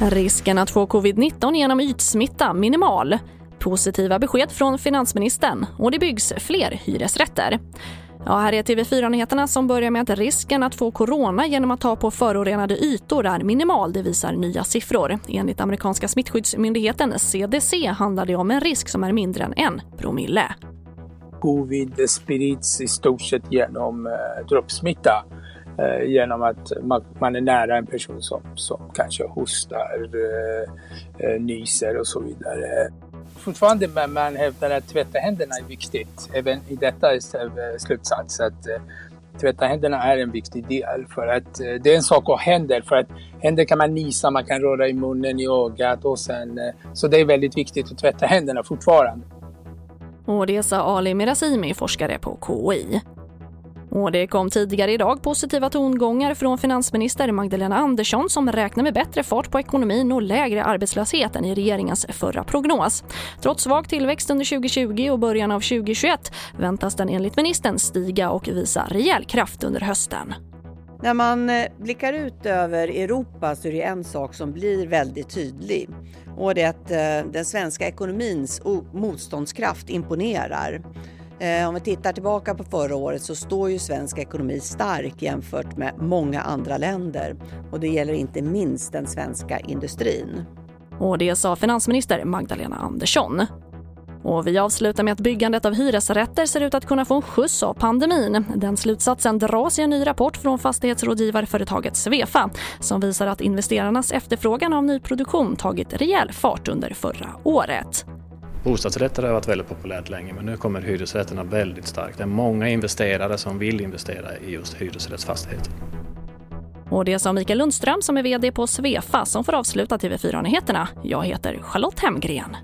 Risken att få covid-19 genom ytsmitta minimal. Positiva besked från finansministern och det byggs fler hyresrätter. Ja, här är TV4-nyheterna som börjar med att risken att få corona genom att ta på förorenade ytor är minimal, det visar nya siffror. Enligt amerikanska smittskyddsmyndigheten CDC handlar det om en risk som är mindre än en promille. Covid sprids i stort sett genom eh, droppsmitta eh, Eh, genom att man, man, är nära en person som, som kanske hostar, eh, eh nyser och så vidare fortfarande man, man hävdar att tvätta händerna är viktigt. Även i detta är eh, slutsats att tvätta händerna är en viktig del. För att det är en sak att händer. För att händer kan man nisa, man kan röra i munnen, i ögat och sen... Så det är väldigt viktigt att tvätta händerna fortfarande. Och det sa Ali Mirazimi, forskare på KI. Och det kom tidigare idag positiva tongångar från finansminister Magdalena Andersson som räknar med bättre fart på ekonomin och lägre arbetslöshet än i regeringens förra prognos. Trots svag tillväxt under 2020 och början av 2021 väntas den enligt ministern stiga och visa rejäl kraft under hösten. När man eh, blickar ut över Europa så är det en sak som blir väldigt tydlig och det är att eh, den svenska ekonomins motståndskraft imponerar. Eh, om vi tittar tillbaka på förra året så står ju svensk ekonomi stark jämfört med många andra länder och det gäller inte minst den svenska industrin. Och det sa finansminister Magdalena Andersson. Och vi avslutar med att byggandet av hyresrätter ser ut att kunna få en skjuts av pandemin. Den slutsatsen dras i en ny rapport från fastighetsrådgivarföretaget Svefa som visar att investerarnas efterfrågan av nyproduktion tagit rejäl fart under förra året. Bostadsrätter har varit väldigt populärt länge men nu kommer hyresrätterna väldigt starkt. Det är många investerare som vill investera i just hyresrättsfastigheter. Och det sa alltså Mikael Lundström som är vd på Svefa som får avsluta TV4-nyheterna. Jag heter Charlotte Hemgren.